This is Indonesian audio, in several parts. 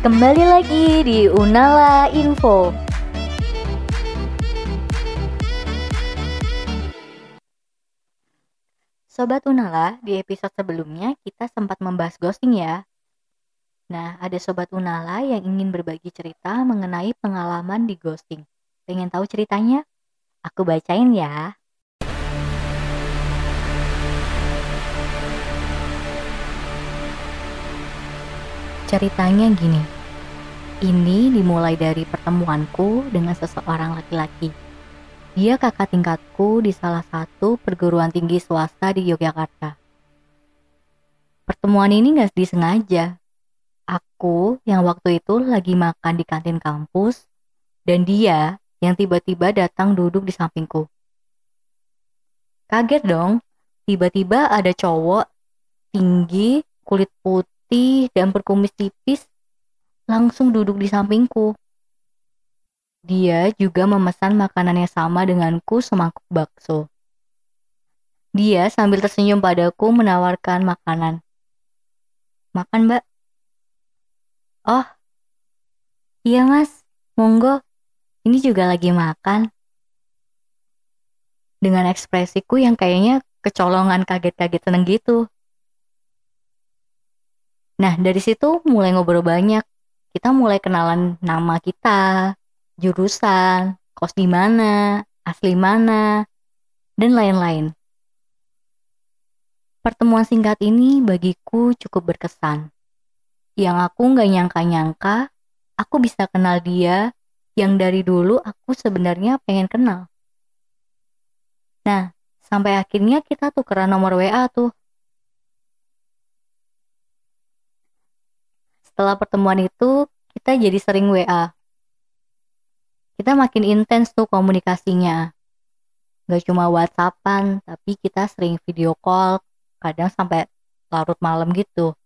Kembali lagi di Unala Info. Sobat Unala, di episode sebelumnya kita sempat membahas ghosting ya. Nah, ada Sobat Unala yang ingin berbagi cerita mengenai pengalaman di ghosting. Pengen tahu ceritanya? Aku bacain ya. Ceritanya gini. Ini dimulai dari pertemuanku dengan seseorang laki-laki. Dia kakak tingkatku di salah satu perguruan tinggi swasta di Yogyakarta. Pertemuan ini gak disengaja. Aku yang waktu itu lagi makan di kantin kampus, dan dia yang tiba-tiba datang duduk di sampingku. Kaget dong, tiba-tiba ada cowok tinggi, kulit putih, dan berkumis tipis langsung duduk di sampingku. Dia juga memesan makanan yang sama denganku semangkuk bakso. Dia sambil tersenyum padaku menawarkan makanan. Makan mbak. Oh, iya mas, monggo. Ini juga lagi makan. Dengan ekspresiku yang kayaknya kecolongan kaget-kaget seneng gitu. Nah, dari situ mulai ngobrol banyak kita mulai kenalan nama kita, jurusan, kos di mana, asli mana, dan lain-lain. Pertemuan singkat ini bagiku cukup berkesan. Yang aku nggak nyangka-nyangka, aku bisa kenal dia yang dari dulu aku sebenarnya pengen kenal. Nah, sampai akhirnya kita tukeran nomor WA tuh. Setelah pertemuan itu, kita jadi sering WA. Kita makin intens tuh komunikasinya. Gak cuma WhatsAppan, tapi kita sering video call, kadang sampai larut malam gitu.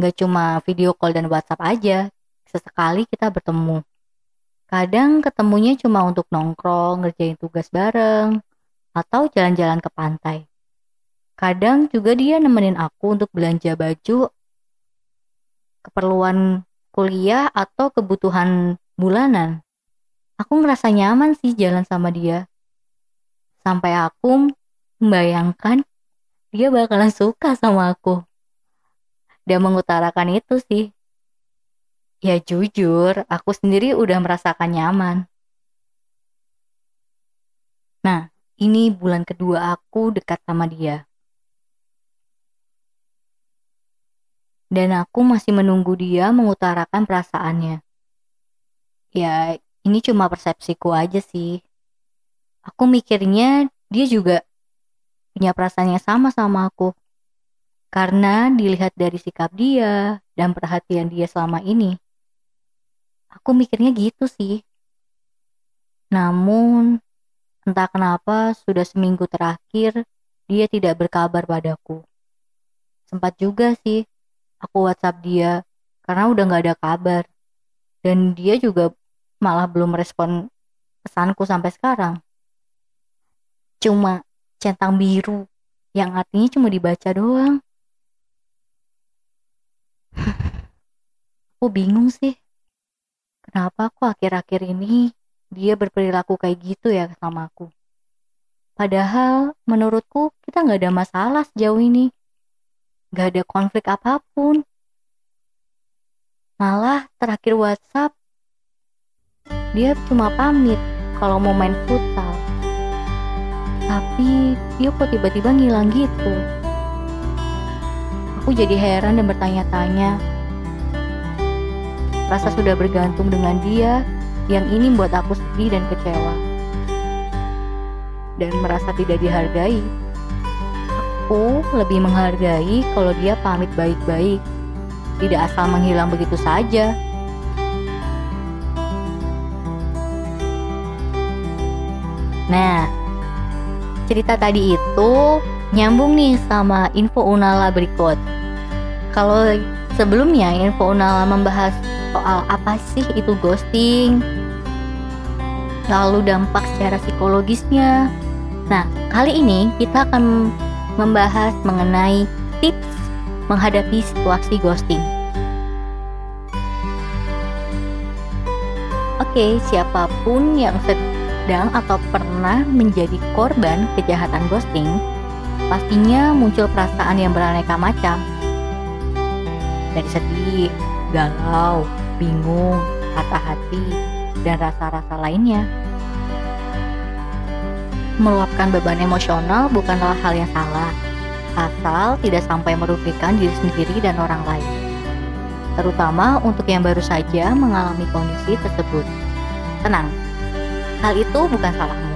Gak cuma video call dan WhatsApp aja, sesekali kita bertemu. Kadang ketemunya cuma untuk nongkrong, ngerjain tugas bareng, atau jalan-jalan ke pantai. Kadang juga dia nemenin aku untuk belanja baju keperluan kuliah atau kebutuhan bulanan. Aku ngerasa nyaman sih jalan sama dia. Sampai aku membayangkan dia bakalan suka sama aku. Dia mengutarakan itu sih. Ya jujur, aku sendiri udah merasakan nyaman. Nah, ini bulan kedua aku dekat sama dia. dan aku masih menunggu dia mengutarakan perasaannya. Ya, ini cuma persepsiku aja sih. Aku mikirnya dia juga punya perasaan yang sama sama aku. Karena dilihat dari sikap dia dan perhatian dia selama ini. Aku mikirnya gitu sih. Namun, entah kenapa sudah seminggu terakhir dia tidak berkabar padaku. Sempat juga sih aku WhatsApp dia karena udah nggak ada kabar dan dia juga malah belum respon pesanku sampai sekarang cuma centang biru yang artinya cuma dibaca doang aku bingung sih kenapa aku akhir-akhir ini dia berperilaku kayak gitu ya sama aku padahal menurutku kita nggak ada masalah sejauh ini Gak ada konflik apa pun. Malah terakhir WhatsApp, dia cuma pamit kalau mau main futsal. Tapi dia kok tiba-tiba ngilang gitu. Aku jadi heran dan bertanya-tanya. Rasa sudah bergantung dengan dia yang ini buat aku sedih dan kecewa. Dan merasa tidak dihargai aku lebih menghargai kalau dia pamit baik-baik, tidak asal menghilang begitu saja. Nah, cerita tadi itu nyambung nih sama info Unala berikut. Kalau sebelumnya info Unala membahas soal apa sih itu ghosting, lalu dampak secara psikologisnya. Nah, kali ini kita akan membahas mengenai tips menghadapi situasi ghosting. Oke, siapa pun yang sedang atau pernah menjadi korban kejahatan ghosting, pastinya muncul perasaan yang beraneka macam. Dari sedih, galau, bingung, patah hati, dan rasa-rasa lainnya. Meluapkan beban emosional bukanlah hal yang salah, asal tidak sampai merugikan diri sendiri dan orang lain terutama untuk yang baru saja mengalami kondisi tersebut. Tenang, hal itu bukan salahmu.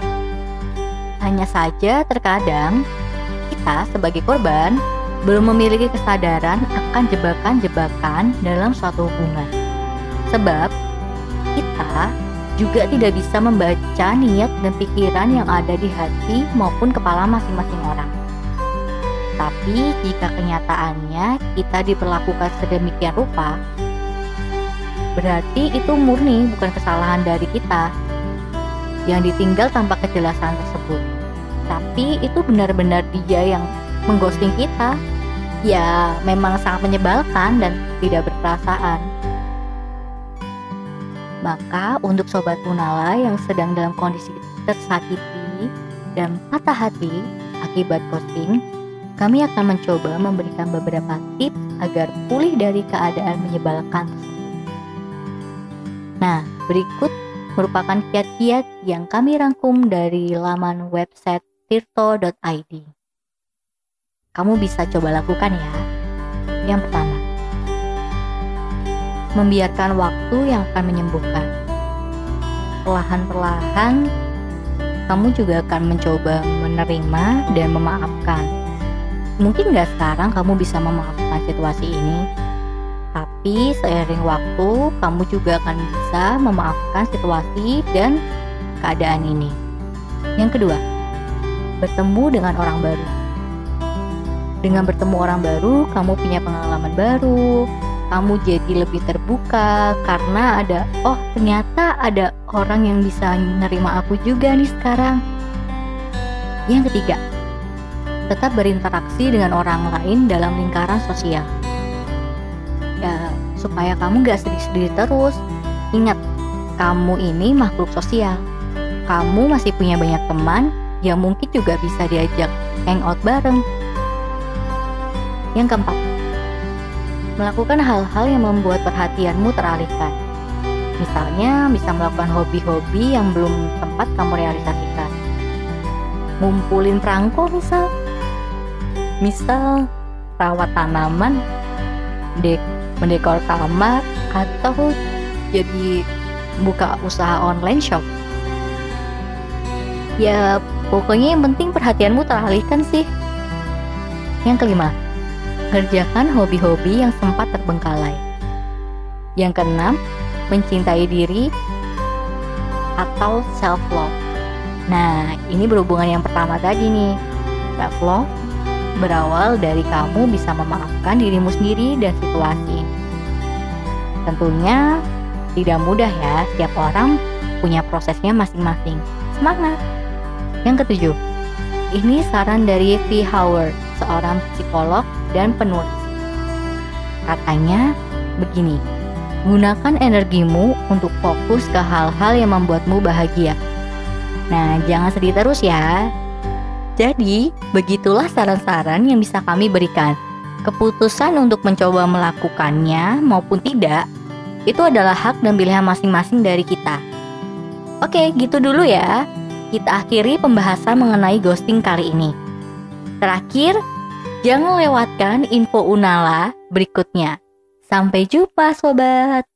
Hanya saja terkadang kita sebagai korban belum memiliki kesadaran akan jebakan-jebakan dalam suatu hubungan. Sebab kita juga tidak bisa membaca niat dan pikiran yang ada di hati maupun kepala masing-masing orang. Tapi jika kenyataannya kita diperlakukan sedemikian rupa, berarti itu murni bukan kesalahan dari kita yang ditinggal tanpa kejelasan tersebut. Tapi itu benar-benar dia yang mengghosting kita. Ya, memang sangat menyebalkan dan tidak berperasaan. Maka untuk sobat Punala yang sedang dalam kondisi tersakiti dan patah hati akibat ghosting, kami akan mencoba memberikan beberapa tips agar pulih dari keadaan menyebalkan Nah, berikut merupakan kiat-kiat yang kami rangkum dari laman website tirto.id. Kamu bisa coba lakukan ya. Yang pertama, membiarkan waktu yang akan menyembuhkan. Perlahan-perlahan, kamu juga akan mencoba menerima dan memaafkan Mungkin nggak sekarang kamu bisa memaafkan situasi ini, tapi seiring waktu kamu juga akan bisa memaafkan situasi dan keadaan ini. Yang kedua, bertemu dengan orang baru. Dengan bertemu orang baru, kamu punya pengalaman baru, kamu jadi lebih terbuka karena ada oh ternyata ada orang yang bisa menerima aku juga nih sekarang. Yang ketiga, tetap berinteraksi dengan orang lain dalam lingkaran sosial. Ya, supaya kamu gak sedih-sedih terus. Ingat, kamu ini makhluk sosial. Kamu masih punya banyak teman yang mungkin juga bisa diajak hangout bareng. Yang keempat, melakukan hal-hal yang membuat perhatianmu teralihkan. Misalnya, bisa melakukan hobi-hobi yang belum sempat kamu realisasikan. Ngumpulin perangko misal, misal rawat tanaman, dek mendekor kamar, atau jadi buka usaha online shop. Ya, pokoknya yang penting perhatianmu teralihkan sih. Yang kelima, kerjakan hobi-hobi yang sempat terbengkalai. Yang keenam, mencintai diri atau self love. Nah, ini berhubungan yang pertama tadi nih. Self love berawal dari kamu bisa memaafkan dirimu sendiri dan situasi. Tentunya tidak mudah ya, setiap orang punya prosesnya masing-masing. Semangat! Yang ketujuh, ini saran dari V. Howard, seorang psikolog dan penulis. Katanya begini, gunakan energimu untuk fokus ke hal-hal yang membuatmu bahagia. Nah, jangan sedih terus ya, jadi, begitulah saran-saran yang bisa kami berikan. Keputusan untuk mencoba melakukannya maupun tidak, itu adalah hak dan pilihan masing-masing dari kita. Oke, gitu dulu ya. Kita akhiri pembahasan mengenai ghosting kali ini. Terakhir, jangan lewatkan info Unala berikutnya. Sampai jumpa sobat.